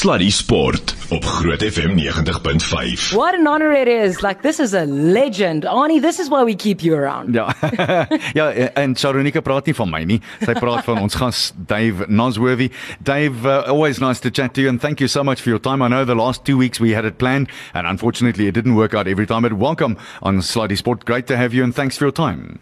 Sluddy Sport op Groot FM 90.5. What an honor it is. Like, this is a legend. Arnie, this is why we keep you around. Ja. ja, en Sharonika praat nie van my nie. Sy praat van ons gas Dave Nosworthy. Dave, uh, always nice to chat to you and thank you so much for your time. I know the last 2 weeks we had it planned and unfortunately it didn't work out every time. But welcome on Sluddy Sport. Great to have you and thanks for your time.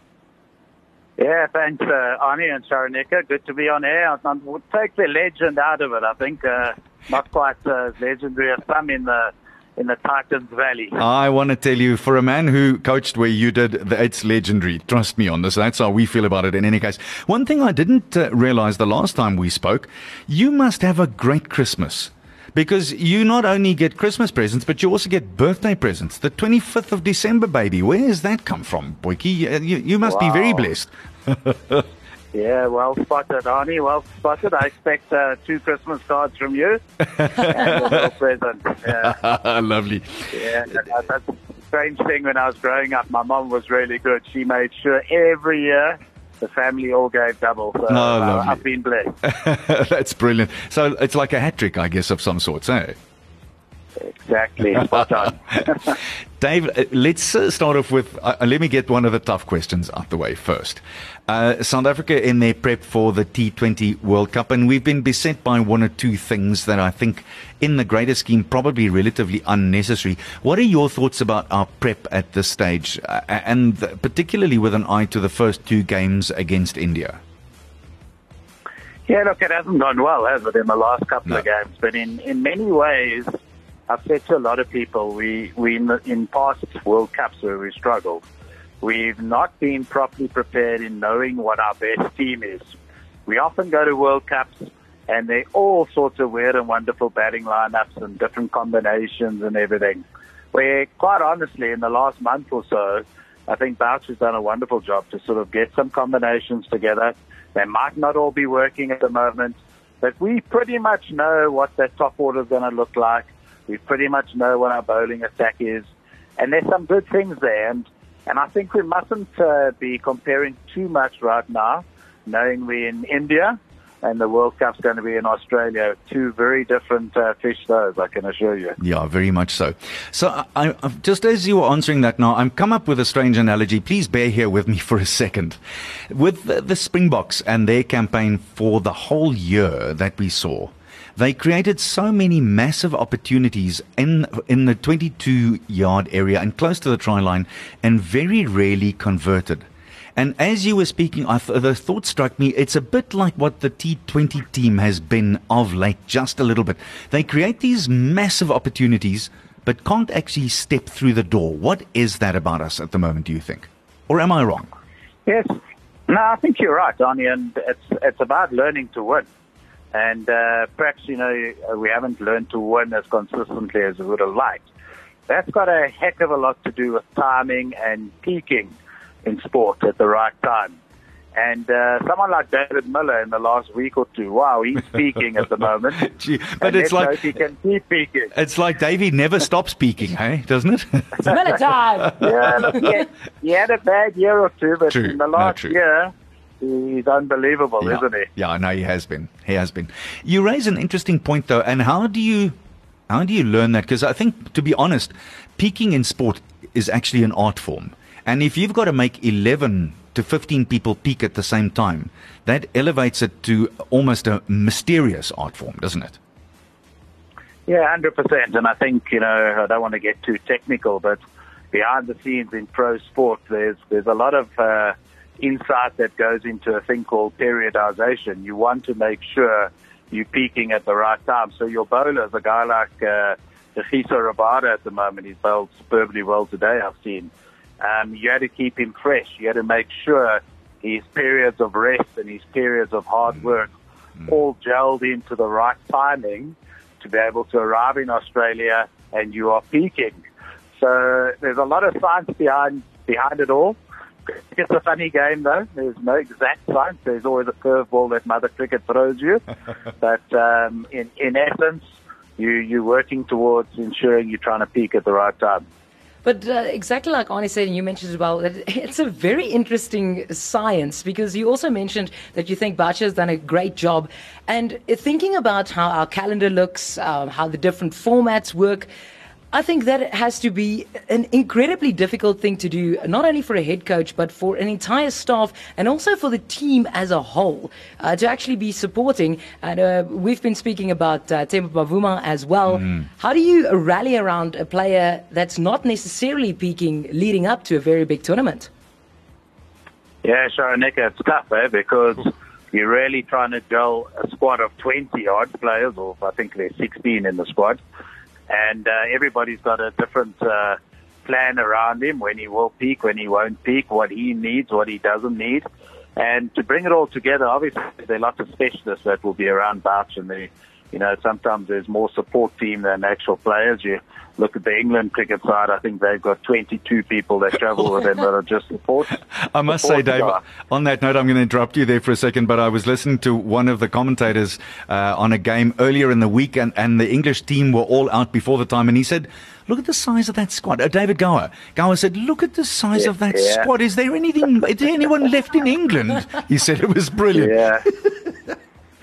Yeah, thanks, uh, Arnie and Sharonika. Good to be on air. I would take the legend out of it. I think uh, not quite uh, legendary as some in the in the Titans Valley. I want to tell you, for a man who coached where you did, it's legendary. Trust me on this. That's how we feel about it in any case. One thing I didn't uh, realize the last time we spoke, you must have a great Christmas. Because you not only get Christmas presents, but you also get birthday presents. The 25th of December, baby. Where has that come from, Boykie? You, you must wow. be very blessed. yeah, well spotted, Arnie. Well spotted. I expect uh, two Christmas cards from you and a little present. Yeah. Lovely. Yeah, that's a strange thing when I was growing up. My mom was really good. She made sure every year the family all gave double. So no, uh, I've been blessed. That's brilliant. So it's like a hat trick, I guess, of some sort, eh? Exactly. Spot on. Dave, uh, let's uh, start off with. Uh, let me get one of the tough questions out the way first. Uh, South Africa in their prep for the T20 World Cup, and we've been beset by one or two things that I think, in the greater scheme, probably relatively unnecessary. What are your thoughts about our prep at this stage, uh, and particularly with an eye to the first two games against India? Yeah, look, it hasn't gone well, has it, in the last couple no. of games? But in, in many ways, I've said to a lot of people, we, we in, the, in past World Cups where we struggled, we've not been properly prepared in knowing what our best team is. We often go to World Cups and they're all sorts of weird and wonderful batting lineups and different combinations and everything. Where, quite honestly, in the last month or so, I think Bouch has done a wonderful job to sort of get some combinations together. They might not all be working at the moment, but we pretty much know what that top order is going to look like. We pretty much know what our bowling attack is, and there's some good things there. And and I think we mustn't uh, be comparing too much right now, knowing we're in India and the World Cup's going to be in Australia. Two very different uh, fish, those I can assure you. Yeah, very much so. So, I, I, just as you were answering that now, I've come up with a strange analogy. Please bear here with me for a second. With the, the Springboks and their campaign for the whole year that we saw, they created so many massive opportunities in in the 22 yard area and close to the try line and very rarely converted. And as you were speaking, th- the thought struck me, it's a bit like what the T20 team has been of late, just a little bit. They create these massive opportunities, but can't actually step through the door. What is that about us at the moment, do you think? Or am I wrong? Yes. No, I think you're right, Donnie, and it's, it's about learning to win. And uh, perhaps, you know, we haven't learned to win as consistently as we would have liked. That's got a heck of a lot to do with timing and peaking in sport at the right time. And uh, someone like David Miller in the last week or two, wow, he's peaking at the moment. Gee, but it's like he can keep peaking. It's like Davey never stops peaking, hey, doesn't it? it's Miller time. yeah, look, he, had, he had a bad year or two, but true. in the last no, year, he's unbelievable, yeah. isn't he? Yeah, I know he has been. He has been. You raise an interesting point, though, and how do you how do you learn that? Because I think, to be honest, peaking in sport is actually an art form, and if you've got to make eleven to fifteen people peak at the same time, that elevates it to almost a mysterious art form, doesn't it? Yeah, hundred percent. And I think you know I don't want to get too technical, but behind the scenes in pro sport, there's there's a lot of uh, insight that goes into a thing called periodization. You want to make sure you're peaking at the right time. So your bowlers, a guy like uh, Kagiso Rabada at the moment, he's bowled superbly well today, I've seen. Um, you had to keep him fresh. You had to make sure his periods of rest and his periods of hard mm. work mm. all gelled into the right timing to be able to arrive in Australia and you are peaking. So there's a lot of science behind behind it all. It's a funny game, though. There's no exact science. There's always a curveball that Mother Cricket throws you. but um, in, in essence, you, you're working towards ensuring you're trying to peak at the right time. But uh, exactly like Arnie said, and you mentioned as well, that it's a very interesting science because you also mentioned that you think Boucher has done a great job. And thinking about how our calendar looks, um, how the different formats work, I think that has to be an incredibly difficult thing to do, not only for a head coach, but for an entire staff and also for the team as a whole uh, to actually be supporting. And uh, we've been speaking about uh, Temba Bavuma as well. Mm. How do you rally around a player that's not necessarily peaking leading up to a very big tournament? Yeah, sure, Nick, it's tough, eh? Because you're really trying to gel a squad of 20 odd players, or I think there's 16 in the squad and uh, everybody's got a different uh, plan around him when he will peak, when he won't peak, what he needs, what he doesn't need. And to bring it all together, obviously there are lots of specialists that will be around Bouch and they, you know, sometimes there's more support team than actual players. You look at the England cricket side, I think they've got 22 people that travel with them that are just support. I must support say, Dave, guy. on that note, I'm going to interrupt you there for a second, but I was listening to one of the commentators uh, on a game earlier in the week, and, and the English team were all out before the time, and he said, Look at the size of that squad. Uh, David Gower. Gower said, "Look at the size yeah, of that yeah. squad. Is there anything? Is there anyone left in England?" He said it was brilliant. Yeah.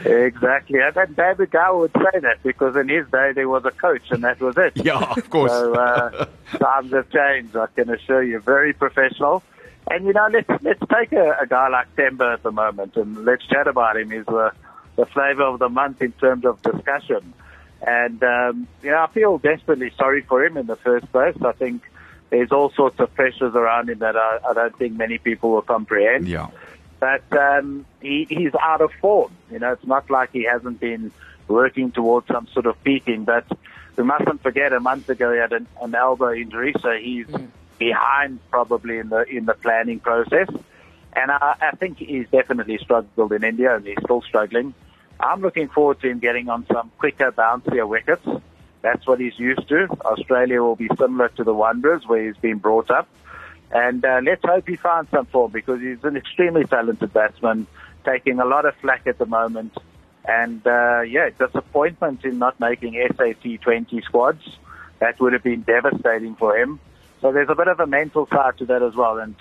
Exactly. And then David Gower would say that because in his day there was a coach and that was it. Yeah, of course. So uh, times have changed, I can assure you. Very professional. And, you know, let's, let's take a, a guy like Temba at the moment and let's chat about him. He's the, the flavor of the month in terms of discussion. And, um, you know, I feel desperately sorry for him in the first place. I think there's all sorts of pressures around him that I, I don't think many people will comprehend. Yeah but um, he, he's out of form. You know, it's not like he hasn't been working towards some sort of peaking, but we mustn't forget a month ago he had an, an elbow injury, so he's mm. behind probably in the in the planning process. And I, I think he's definitely struggled in India, and he's still struggling. I'm looking forward to him getting on some quicker, bouncier wickets. That's what he's used to. Australia will be similar to the Wanderers, where he's been brought up. And uh, let's hope he finds some form because he's an extremely talented batsman, taking a lot of flack at the moment. And uh, yeah, disappointment in not making SAT 20 squads. That would have been devastating for him. So there's a bit of a mental side to that as well. And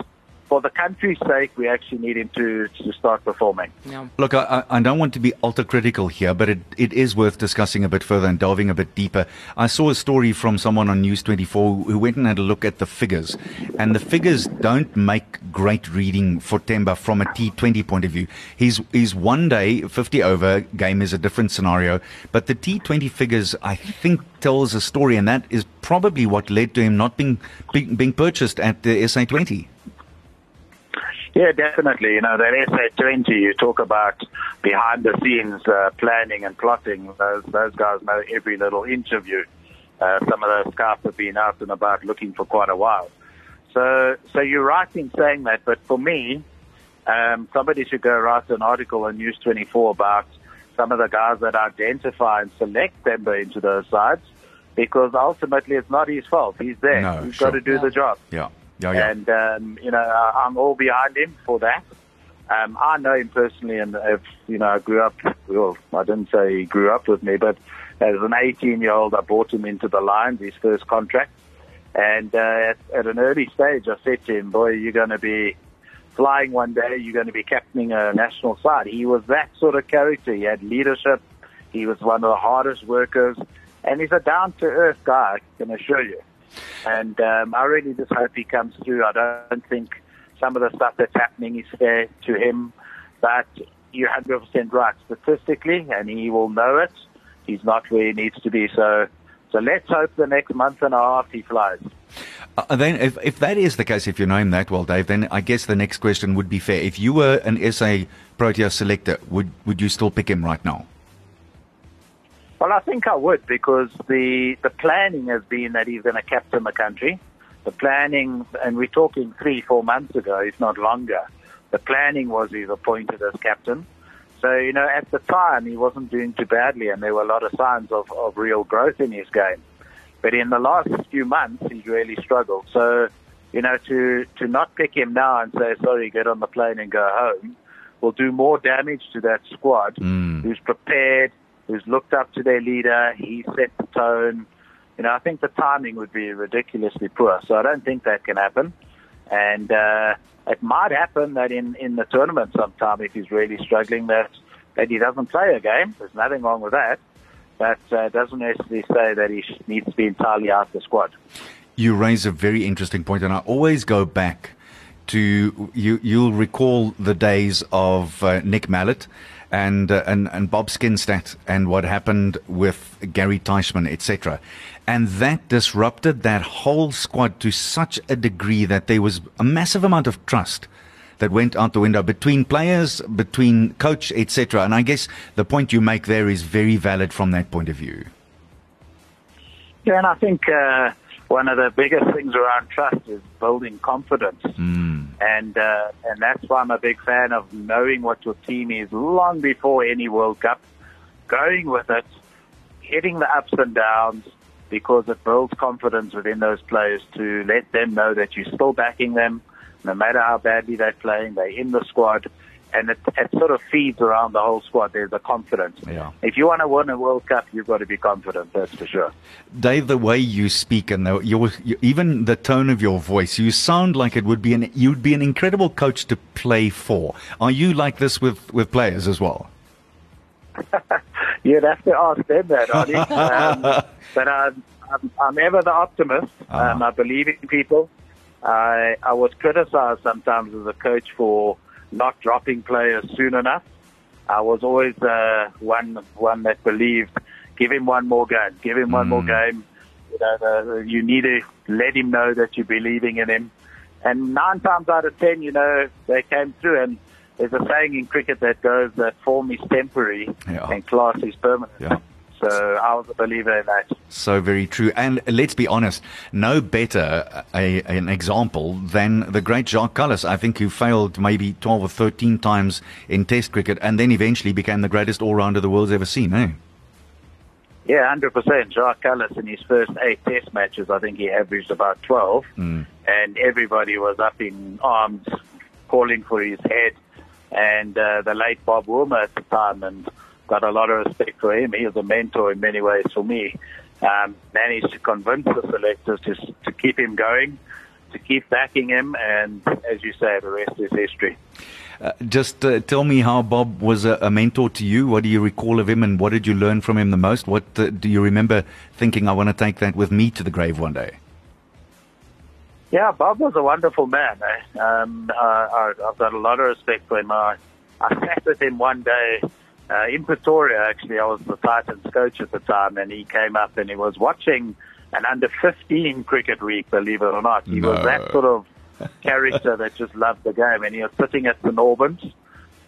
for the country's sake, we actually need him to, to start performing. Yeah. Look, I, I don't want to be ultra critical here, but it, it is worth discussing a bit further and delving a bit deeper. I saw a story from someone on News 24 who went and had a look at the figures, and the figures don't make great reading for Temba from a T20 point of view. His, his one day 50 over game is a different scenario, but the T20 figures, I think, tells a story, and that is probably what led to him not being, being, being purchased at the SA20. Yeah, definitely. You know, that SA20, you talk about behind the scenes uh, planning and plotting. Those, those guys know every little inch of you. Uh, some of those scouts have been out and about looking for quite a while. So, so you're right in saying that, but for me, um, somebody should go write an article on News 24 about some of the guys that identify and select them into those sides because ultimately it's not his fault. He's there. No, He's sure. got to do yeah. the job. Yeah. Oh, yeah. And, um, you know, I'm all behind him for that. Um, I know him personally, and if, you know, I grew up, well, I didn't say he grew up with me, but as an 18 year old, I brought him into the Lions, his first contract. And uh, at, at an early stage, I said to him, boy, you're going to be flying one day, you're going to be captaining a national side. He was that sort of character. He had leadership. He was one of the hardest workers. And he's a down to earth guy, I can assure you. And um, I really just hope he comes through. I don't think some of the stuff that's happening is fair to him, but you're 100% right statistically, and he will know it. He's not where he needs to be. So, so let's hope the next month and a half he flies. Uh, then, if, if that is the case, if you know him that well, Dave, then I guess the next question would be fair. If you were an SA Protea selector, would would you still pick him right now? Well, I think I would because the the planning has been that he's going to captain the country. The planning, and we're talking three, four months ago, if not longer. The planning was he's appointed as captain. So, you know, at the time he wasn't doing too badly and there were a lot of signs of, of real growth in his game. But in the last few months, he's really struggled. So, you know, to, to not pick him now and say, sorry, get on the plane and go home will do more damage to that squad mm. who's prepared, who's looked up to their leader. He set the tone. you know, I think the timing would be ridiculously poor. So I don't think that can happen. And uh, it might happen that in, in the tournament sometime, if he's really struggling, that, that he doesn't play a game. There's nothing wrong with that. But uh, doesn't necessarily say that he needs to be entirely out of the squad. You raise a very interesting point, and I always go back to you. You'll recall the days of uh, Nick Mallett and, uh, and and Bob Skinstad and what happened with Gary Teichmann, etc. And that disrupted that whole squad to such a degree that there was a massive amount of trust that went out the window between players, between coach, etc. And I guess the point you make there is very valid from that point of view. Yeah, and I think uh, one of the biggest things around trust is building confidence, mm. and uh, and that's why I'm a big fan of knowing what your team is long before any World Cup, going with it, hitting the ups and downs, because it builds confidence within those players to let them know that you're still backing them no matter how badly they're playing, they're in the squad, and it, it sort of feeds around the whole squad. There's a confidence. Yeah. If you want to win a World Cup, you've got to be confident. That's for sure. Dave, the way you speak and the, your, your, even the tone of your voice, you sound like it would be an you'd be an incredible coach to play for. Are you like this with with players as well? You'd have to ask them that, Arnie. um, but I'm, I'm, I'm, ever the optimist. Uh-huh. Um, I believe in people. I, I was criticized sometimes as a coach for not dropping players soon enough. I was always uh, one one that believed, give him one more game, give him one more hmm. game. You know, the, you need to let him know that you're believing in him. And nine times out of ten, you know, they came through. And there's a saying in cricket that goes that form is temporary yeah. and class is permanent. Yeah. So I was a believer in that. So very true. And let's be honest, no better a, an example than the great Jacques Kallis, I think, who failed maybe 12 or 13 times in Test cricket and then eventually became the greatest all-rounder the world's ever seen, eh? Yeah, 100%. Jacques Kallis in his first eight Test matches, I think he averaged about 12. Mm. And everybody was up in arms calling for his head. And uh, the late Bob Woolmer at the time, and got a lot of respect for him. He was a mentor in many ways for me. Um, managed to convince the selectors to, to keep him going, to keep backing him, and as you say, the rest is history. Uh, just uh, tell me how Bob was a, a, mentor to you. What do you recall of him, and what did you learn from him the most? What uh, do you remember thinking? I want to take that with me to the grave one day. Yeah, Bob was a wonderful man. Eh? Um, I, have got a lot of respect for him. I, I sat with him one day uh, in Pretoria, actually, I was the Titans coach at the time, and he came up and he was watching an under 15 cricket week, believe it or not. He no. was that sort of character that just loved the game, and he was sitting at the Norbans,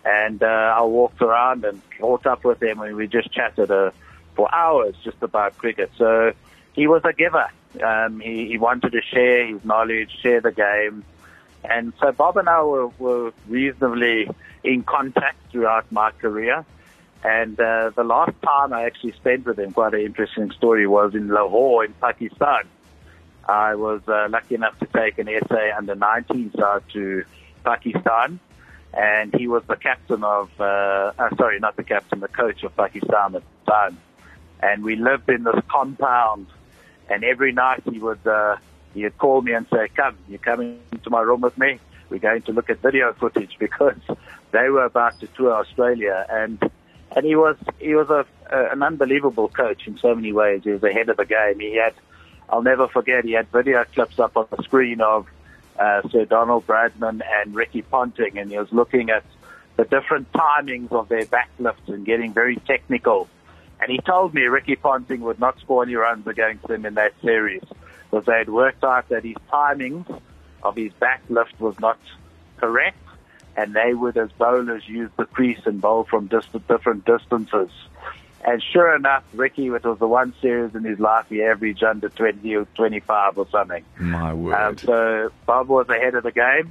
and uh, I walked around and caught up with him, and we just chatted uh, for hours just about cricket. So he was a giver. Um, he, he wanted to share his knowledge, share the game. And so Bob and I were, were reasonably in contact throughout my career. And uh, the last time I actually spent with him, quite an interesting story, was in Lahore in Pakistan. I was uh, lucky enough to take an SA under 19 side to Pakistan, and he was the captain of, uh, uh, sorry, not the captain, the coach of Pakistan at the time. And we lived in this compound, and every night he would uh, he would call me and say, "Come, you're coming to my room with me. We're going to look at video footage because they were about to tour Australia and." And he was he was a, a an unbelievable coach in so many ways. He was ahead of the game. He had I'll never forget he had video clips up on the screen of uh, Sir Donald Bradman and Ricky Ponting, and he was looking at the different timings of their backlifts and getting very technical. And he told me Ricky Ponting would not score any runs against him in that series because they had worked out that his timings of his backlift was not correct and they would, as bowlers, use the crease and bowl from distant, different distances. And sure enough, Ricky, it was the one series in his life he averaged under 20 or 25 or something. My word. Um, so Bob was ahead of the game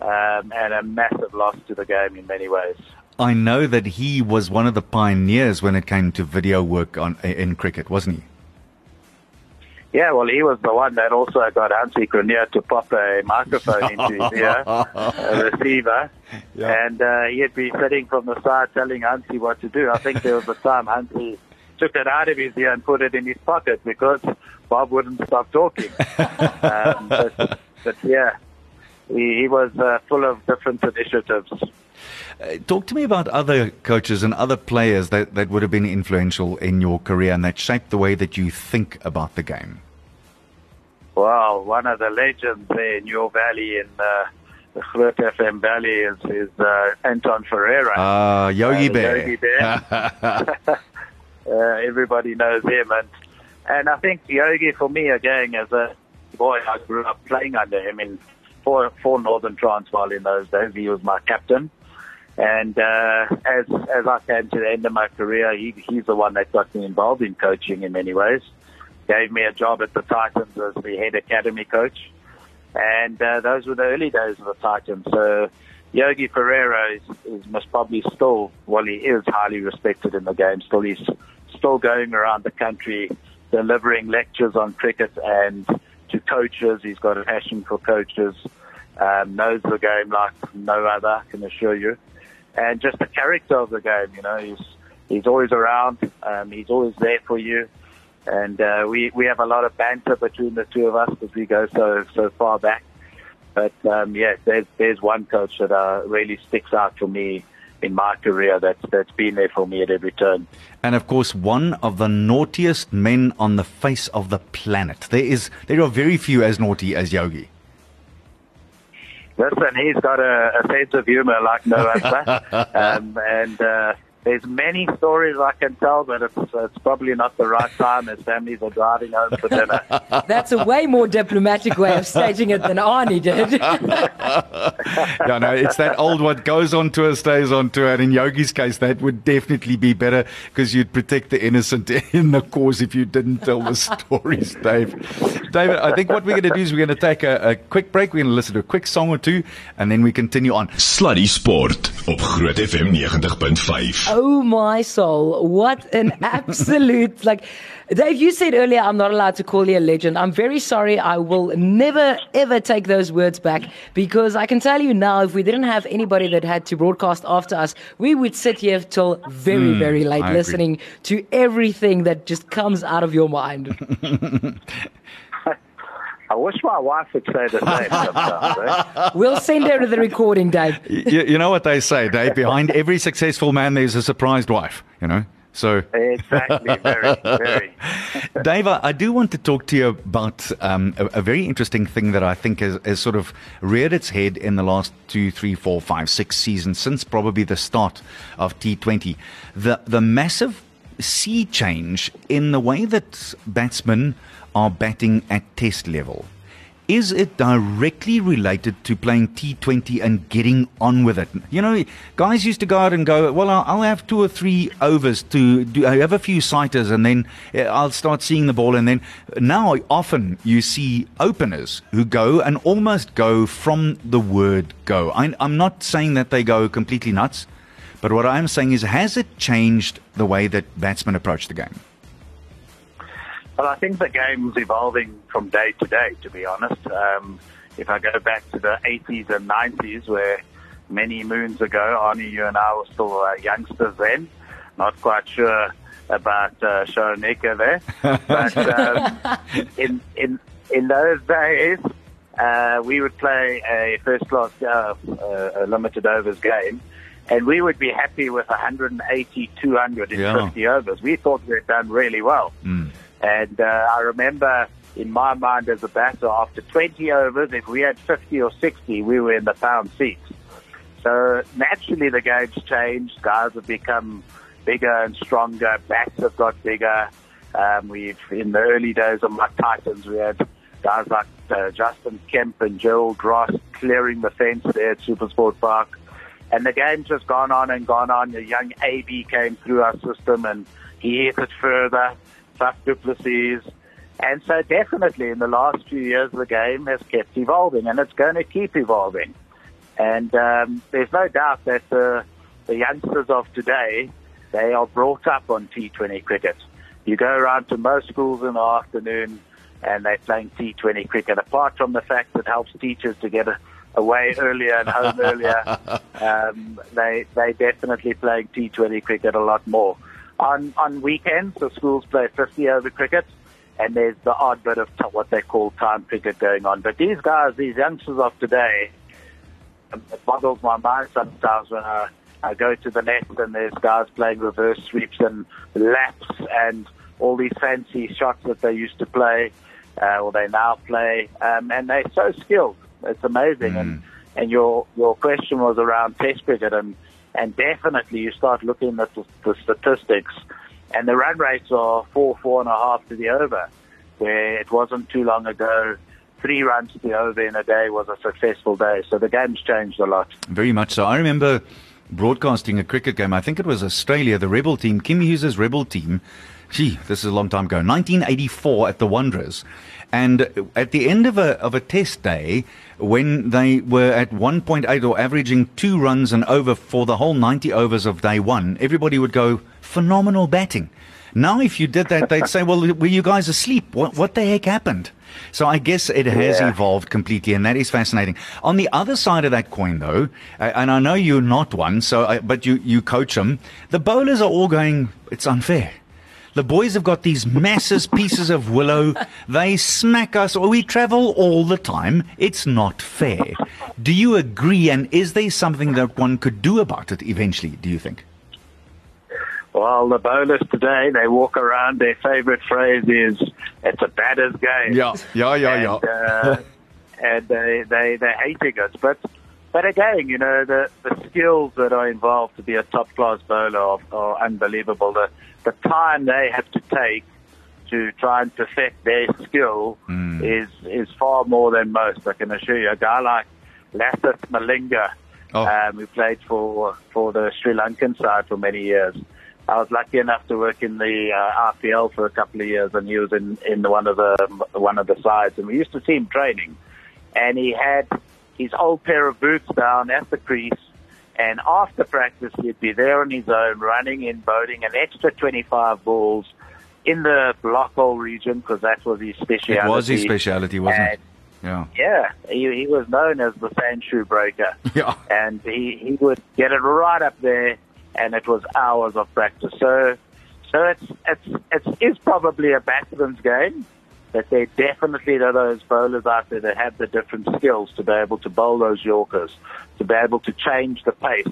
um, and a massive loss to the game in many ways. I know that he was one of the pioneers when it came to video work on in cricket, wasn't he? Yeah, well, he was the one that also got Hansie Cronje to pop a microphone into his ear, a receiver, yeah. and uh, he'd be sitting from the side telling Hansie what to do. I think there was a time Hansie took it out of his ear and put it in his pocket because Bob wouldn't stop talking. um, but, but yeah, he, he was uh, full of different initiatives. Uh, talk to me about other coaches and other players that, that would have been influential in your career and that shaped the way that you think about the game. Well, one of the legends there in your valley in uh, the Groot FM Valley is, is uh, Anton Ferreira. Ah, uh, Yogi uh, Bear. Yogi Bear. uh, everybody knows him, and and I think Yogi for me again as a boy, I grew up playing under him in for for Northern Transvaal in those days. He was my captain, and uh, as as I came to the end of my career, he, he's the one that got me involved in coaching in many ways. Gave me a job at the Titans as the head academy coach, and uh, those were the early days of the Titans. So. Yogi Ferreira is, is most probably still, well, he is highly respected in the game. Still, he's still going around the country delivering lectures on cricket and to coaches. He's got a passion for coaches, um, knows the game like no other, I can assure you. And just the character of the game, you know, he's, he's always around. Um, he's always there for you. And, uh, we, we have a lot of banter between the two of us because we go so, so far back. But, um, yeah, there's, there's one coach that, uh, really sticks out for me in my career that's that's been there for me at every turn. And of course, one of the naughtiest men on the face of the planet. There is there are very few as naughty as Yogi. Listen, he's got a, a sense of humor like no other, um, and. Uh, there's many stories I can tell, but it's, it's probably not the right time as families are driving home for dinner. That's a way more diplomatic way of staging it than Arnie did. yeah, no, it's that old what goes on tour stays on tour. And in Yogi's case, that would definitely be better because you'd protect the innocent in the cause if you didn't tell the stories, Dave. David, I think what we're going to do is we're going to take a, a quick break. We're going to listen to a quick song or two, and then we continue on. Sluddy Sport op Groot FM 90.5. Oh my soul. What an absolute like Dave, you said earlier I'm not allowed to call you a legend. I'm very sorry. I will never ever take those words back because I can tell you now if we didn't have anybody that had to broadcast after us, we would sit here till very, Mm, very late I listening to everything that just comes out of your mind. I wish my wife would say the same sometimes. Eh? we'll send her to the recording, Dave. you, you know what they say, Dave? Behind every successful man, there's a surprised wife, you know? So, Exactly, very, very. Dave, I I do want to talk to you about um, a, a very interesting thing that I think has, has sort of reared its head in the last two, three, four, five, six seasons, since probably the start of T20. The, the massive sea change in the way that batsmen are batting at test level. Is it directly related to playing T20 and getting on with it? You know, guys used to go out and go, well, I'll, have two or three overs to do, I have a few sighters and then uh, I'll start seeing the ball. And then now often you see openers who go and almost go from the word go. I'm not saying that they go completely nuts, but what I'm saying is, has it changed the way that batsmen approach the game? Well, I think the game's evolving from day to day, to be honest. Um, if I go back to the 80s and 90s, where many moons ago, Arnie, you and I were still uh, youngsters then, not quite sure about uh, there. But um, in, in, in those days, uh, we would play a first class uh, uh, a limited overs game, and we would be happy with 180, 200 in Yeah. 50 overs. We thought we had done really well. And uh, I remember in my mind as a batter, after 20 overs, if we had 50 or 60, we were in the pound seats. So naturally the game's changed. Guys have become bigger and stronger. Bats have got bigger. Um, we've, in the early days of my Titans, we had guys like uh, Justin Kemp and Gerald Ross clearing the fence there at Supersport Park. And the game's just gone on and gone on. The young AB came through our system and he hit it further. Faf du Plessis. And so definitely in the last few years, the game has kept evolving and it's going to keep evolving. And um, there's no doubt that the, the youngsters of today, they are brought up on T20 cricket. You go around to most schools in the afternoon and they're playing T20 cricket. Apart from the fact that it helps teachers to get away earlier and home earlier, um, they they definitely playing T20 cricket a lot more. On on weekends, the schools play 50 over cricket, and there's the odd bit of what they call time cricket going on. But these guys, these youngsters of today, um, it boggles my mind sometimes when I, I go to the net and there's guys playing reverse sweeps and laps and all these fancy shots that they used to play, uh, or they now play, um, and they're so skilled. It's amazing. Mm. And and your your question was around Test cricket, and and definitely you start looking at the, the statistics, and the run rates are four four and a half to the over, where it wasn't too long ago. Three runs to the over in a day was a successful day. So the game's changed a lot. Very much so. I remember broadcasting a cricket game. I think it was Australia, the Rebel team, Kim Hughes's Rebel team. Gee, this is a long time ago. 1984 at the Wanderers. And at the end of a, of a test day, when they were at 1.8 or averaging two runs and over for the whole 90 overs of day one, everybody would go, phenomenal batting. Now, if you did that, they'd say, well, were you guys asleep? What, what the heck happened? So I guess it has Yeah. evolved completely, and that is fascinating. On the other side of that coin, though, and I know you're not one, so I, but you you coach them. The bowlers are all going. It's unfair. The boys have got these massive pieces of willow. They smack us, or we travel all the time. It's not fair. Do you agree? And is there something that one could do about it eventually? Do you think? Well, the bowlers today, they walk around, their favorite phrase is, it's a batter's game. yeah, yeah, and, uh, and they, they, they're hating us. But, but again, you know, the, the skills that are involved to be a top class bowler are, are unbelievable. The, the time they have to take to try and perfect their skill is, is far more than most. I can assure you. A guy like Lasith Malinga, Oh. um, who played for, for the Sri Lankan side for many years. I was lucky enough to work in the uh, RPL for a couple of years, and he was in, in one of the one of the sides, and we used to see him training. And he had his old pair of boots down at the crease, and after practice he'd be there on his own, running in, boating an extra 25 balls in the block hole region because that was his specialty. It was his speciality, wasn't And it? Yeah. yeah, he, he was known as the sand shoe breaker. Yeah. And he, he would get it right up there, and it was hours of practice. So, so it's, it's, it's, it's probably a batsman's game, but there definitely are those bowlers out there that have the different skills to be able to bowl those Yorkers, to be able to change the pace.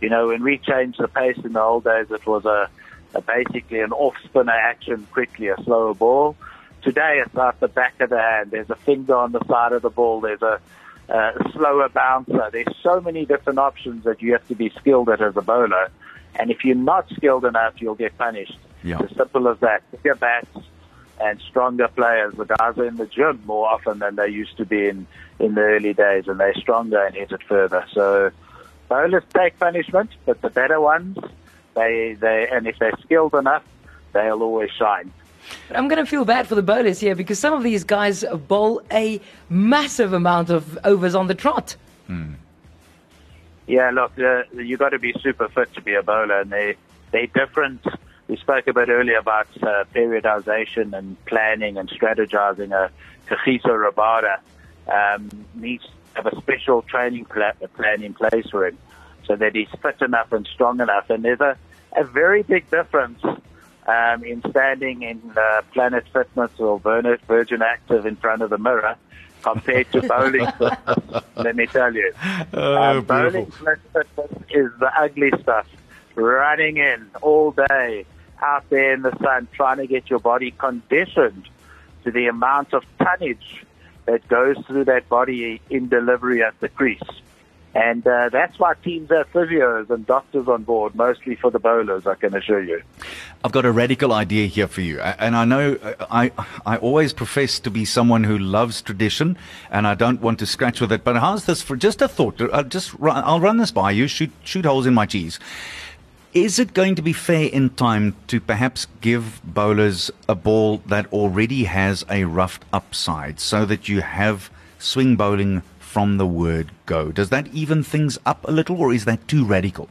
You know, when we changed the pace in the old days, it was a, a basically an off spinner action quickly, a slower ball. Today it's out the back of the hand. There's a finger on the side of the ball. There's a, a slower bouncer. There's so many different options that you have to be skilled at as a bowler. And if you're not skilled enough, you'll get punished. Yeah. It's as simple as that. Bigger bats and stronger players. The guys are in the gym more often than they used to be in, in the early days, and they're stronger and hit it further. So bowlers take punishment, but the better ones, they, they, and if they're skilled enough, they'll always shine. I'm going to feel bad for the bowlers here because some of these guys bowl a massive amount of overs on the trot. Yeah, look, uh, you got to be super fit to be a bowler, and they they're different. We spoke a bit earlier about uh, periodization and planning and strategizing. Uh, Kagiso Rabada um, needs to have a special training pla- plan in place for him, so that he's fit enough and strong enough. And there's a, a very big difference um, in standing in uh, Planet Fitness or Virgin, Virgin Active in front of the mirror compared to bowling. let me tell you. Oh, Um, bowling fitness is the ugly stuff. Running in all day, out there in the sun, trying to get your body conditioned to the amount of tonnage that goes through that body in delivery at the crease. And uh, that's why teams have physios and doctors on board, mostly for the bowlers, I can assure you. I've got a radical idea here for you, and I know uh, I I always profess to be someone who loves tradition, and I don't want to scratch with it. But how's this for just a thought? I'll just run, I'll run this by you. Shoot shoot holes in my cheese. Is it going to be fair in time to perhaps give bowlers a ball that already has a roughed upside, so that you have swing bowling from the word go? Does that even things up a little, or is that too radical?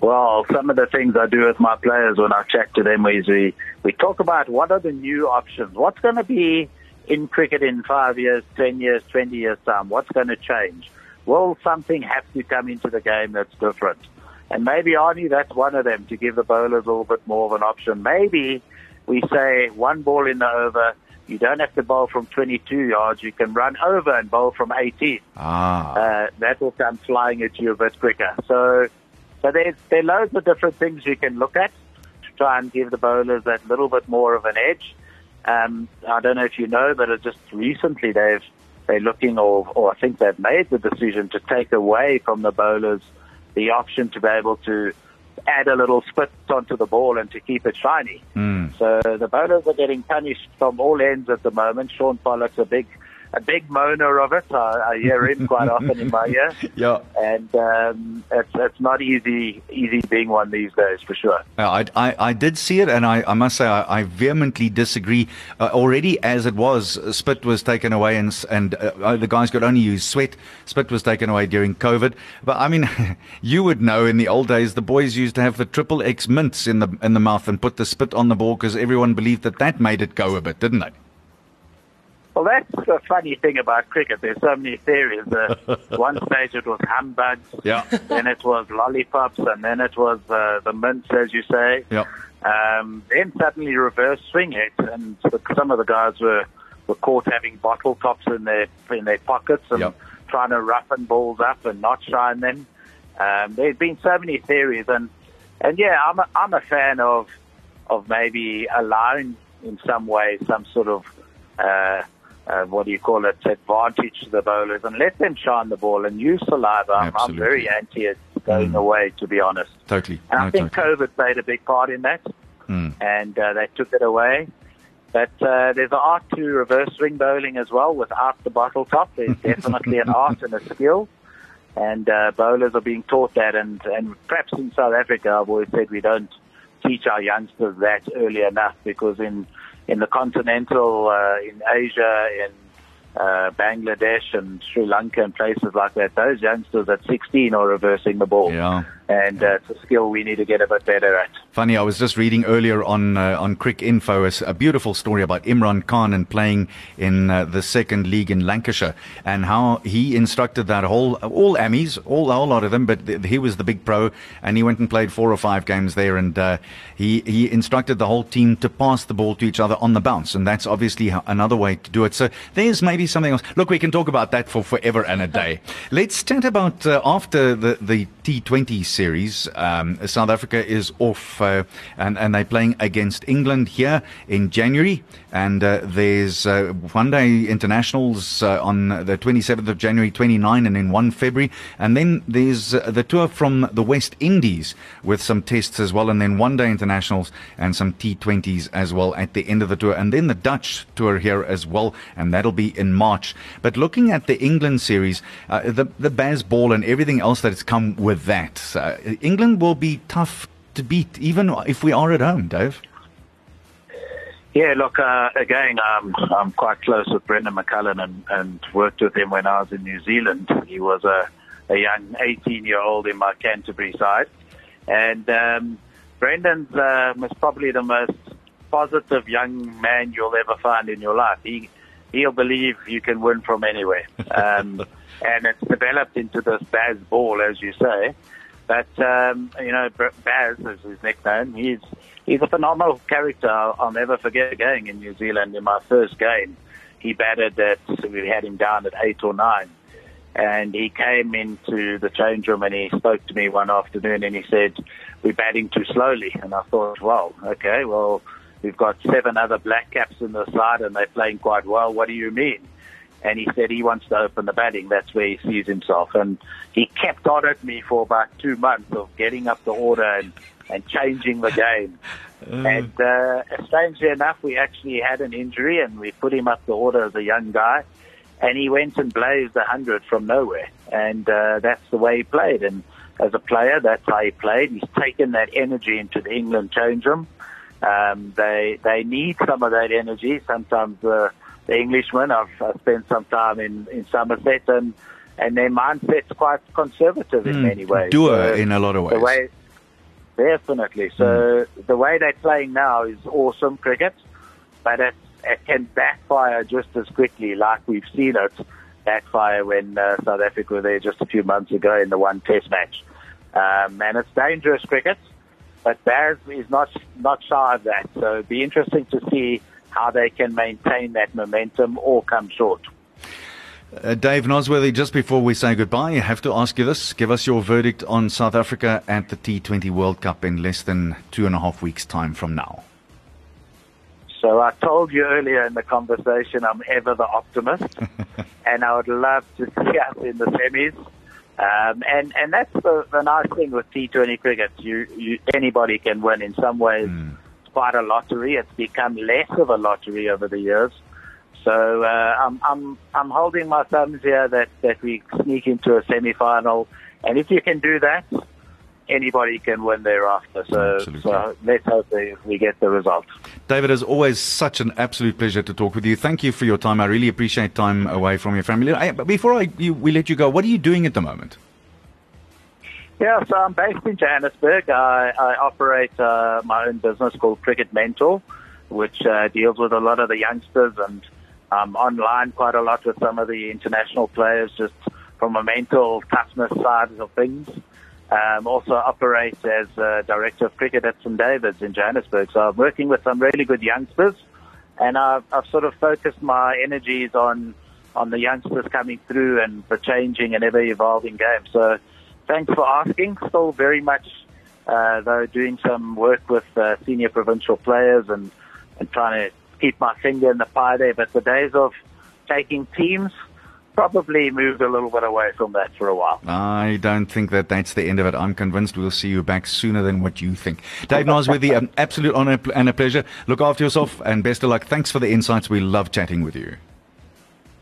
Well, some of the things I do with my players when I chat to them is we, we talk about what are the new options. What's going to be in cricket in five years, 10 years, 20 years time? What's going to change? Will something have to come into the game that's different? And maybe Arnie, that's one of them to give the bowlers a little bit more of an option. Maybe we say one ball in the over. You don't have to bowl from 22 yards. You can run over and bowl from 18. Ah. Uh, that will come flying at you a bit quicker. So, so there's there are loads of different things you can look at to try and give the bowlers that little bit more of an edge. Um, I don't know if you know, but just recently they've they're looking, or or I think they've made the decision to take away from the bowlers the option to be able to add a little spit onto the ball and to keep it shiny. Mm. So the bowlers are getting punished from all ends at the moment. Sean Pollock's a big a big moaner of it. I, I hear him quite often in my ear. Yeah. And um, it's, it's not easy easy being one these days for sure. I, I, I did see it, and I, I must say I, I vehemently disagree. Uh, already, as it was, spit was taken away, and and uh, uh, the guys could only use sweat. Spit was taken away during COVID. But I mean, you would know in the old days, the boys used to have the triple X mints in the in the mouth and put the spit on the ball because everyone believed that that made it go a bit, didn't they? Well, that's the funny thing about cricket. There's so many theories. Uh, one stage it was humbugs, Yeah. then it was lollipops, and then it was uh, the mints, as you say. Yeah. Um, then suddenly reverse swing it, and the, some of the guys were, were caught having bottle tops in their in their pockets and Yep. trying to roughen balls up and not shine them. Um, there's been so many theories, and and yeah, I'm a, I'm a fan of of maybe allowing in some way some sort of uh, uh, what do you call it advantage to the bowlers and let them shine the ball and use saliva. I'm, I'm very anti it going Mm. away, to be honest. Totally. And No, I think totally. COVID played a big part in that, Mm. and uh, they took it away. But uh, there's an art to reverse swing bowling as well without the bottle top. There's definitely an art and a skill, and uh, bowlers are being taught that. And, and perhaps in South Africa, I've always said we don't teach our youngsters that early enough because in in the continental, uh, in Asia, in uh, Bangladesh and Sri Lanka and places like that, those youngsters at 16 are reversing the ball. Yeah. And uh, it's a skill we need to get a bit better at. Funny, I was just reading earlier on uh, on Cricinfo a, a beautiful story about Imran Khan and playing in uh, the second league in Lancashire and how he instructed that whole all Ammies, all a whole lot of them, but th- he was the big pro and he went and played four or five games there and uh, he he instructed the whole team to pass the ball to each other on the bounce and that's obviously another way to do it. So there's maybe something else. Look, we can talk about that for forever and a day. Let's chat about uh, after the the T20 series. Um, South Africa is off, uh, and and they're playing against England here in January. And uh, there's uh, one day internationals uh, on the 27th of January, 29, and then 1 February. And then there's uh, the tour from the West Indies with some tests as well, and then one day internationals and some T20s as well at the end of the tour. And then the Dutch tour here as well, and that'll be in March. But looking at the England series, uh, the the Bazball and everything else that has come with that, uh, England will be tough to beat, even if we are at home, Dave. Yeah, look, uh, again, um, I'm quite close with Brendon McCullum and, and worked with him when I was in New Zealand. He was a, a young 18 year old in my Canterbury side. And um, Brendan's uh, was probably the most positive young man you'll ever find in your life. He, he'll believe you can win from anywhere. Um, and it's developed into this Baz ball, as you say. But um, you know, Baz is his nickname. He's he's a phenomenal character. I'll, I'll never forget going in New Zealand in my first game. He batted at we had him down at eight or nine, and he came into the change room and he spoke to me one afternoon and he said, "We're batting too slowly." And I thought, well, okay, well, we've got seven other black caps in the side and they're playing quite well. What do you mean? And he said he wants to open the batting. That's where he sees himself. And he kept on at me for about two months of getting up the order and, and changing the game. And uh, strangely enough, we actually had an injury and we put him up the order as a young guy. And he went and blazed a hundred from nowhere. And uh, that's the way he played. And as a player, that's how he played. He's taken that energy into the England change room. Um, they they need some of that energy. Sometimes the the Englishmen. I've, I've spent some time in, in Somerset, and and their mindset's quite conservative in Mm, many ways. doer So in a lot of The ways. way, definitely. So the way they're playing now is awesome cricket, but it, it can backfire just as quickly, like we've seen it backfire when uh, South Africa were there just a few months ago in the one Test match. um, and it's dangerous cricket. But Baz is not not shy of that, so it'd be interesting to see how they can maintain that momentum or come short. Uh, Dave Nosworthy, just before we say goodbye, I have to ask you this. Give us your verdict on South Africa at the T20 World Cup in less than two and a half weeks' time from now. So I told you earlier in the conversation I'm ever the optimist, and I would love to see us in the semis. Um, and and that's the, the nice thing with T20 cricket. You, you anybody can win. In some ways, mm. Quite a lottery. It's become less of a lottery over the years. So uh, I'm I'm I'm holding my thumbs here that that we sneak into a semi-final, and if you can do that, anybody can win thereafter. So, so let's hope we get the result. David, it's always such an absolute pleasure to talk with you. Thank you for your time. I really appreciate time away from your family. I, before I, you, we let you go, what are you doing at the moment? Yeah, so I'm based in Johannesburg. I, I operate uh, my own business called Cricket Mentor, which uh, deals with a lot of the youngsters and um, online quite a lot with some of the international players, just from a mental toughness side of things. Um, also operate as director of cricket at St David's in Johannesburg. So I'm working with some really good youngsters, and I've, I've sort of focused my energies on on the youngsters coming through and the changing and ever evolving game. So thanks for asking. Still very much uh, though doing some work with uh, senior provincial players and and trying to keep my finger in the pie there. But the days of taking teams probably moved a little bit away from that for a while. I don't think that that's the end of it. I'm convinced we'll see you back sooner than what you think. Dave Nosworthy, an absolute honor and a pleasure. Look after yourself and best of luck. Thanks for the insights. We love chatting with you.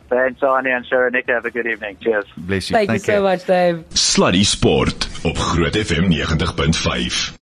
Thanks, Arnie and Sharon. Nick, have a good evening. Cheers. Bless you. Thank Take you care. so much, Dave. Sluddy Sport op Groot FM 90.5.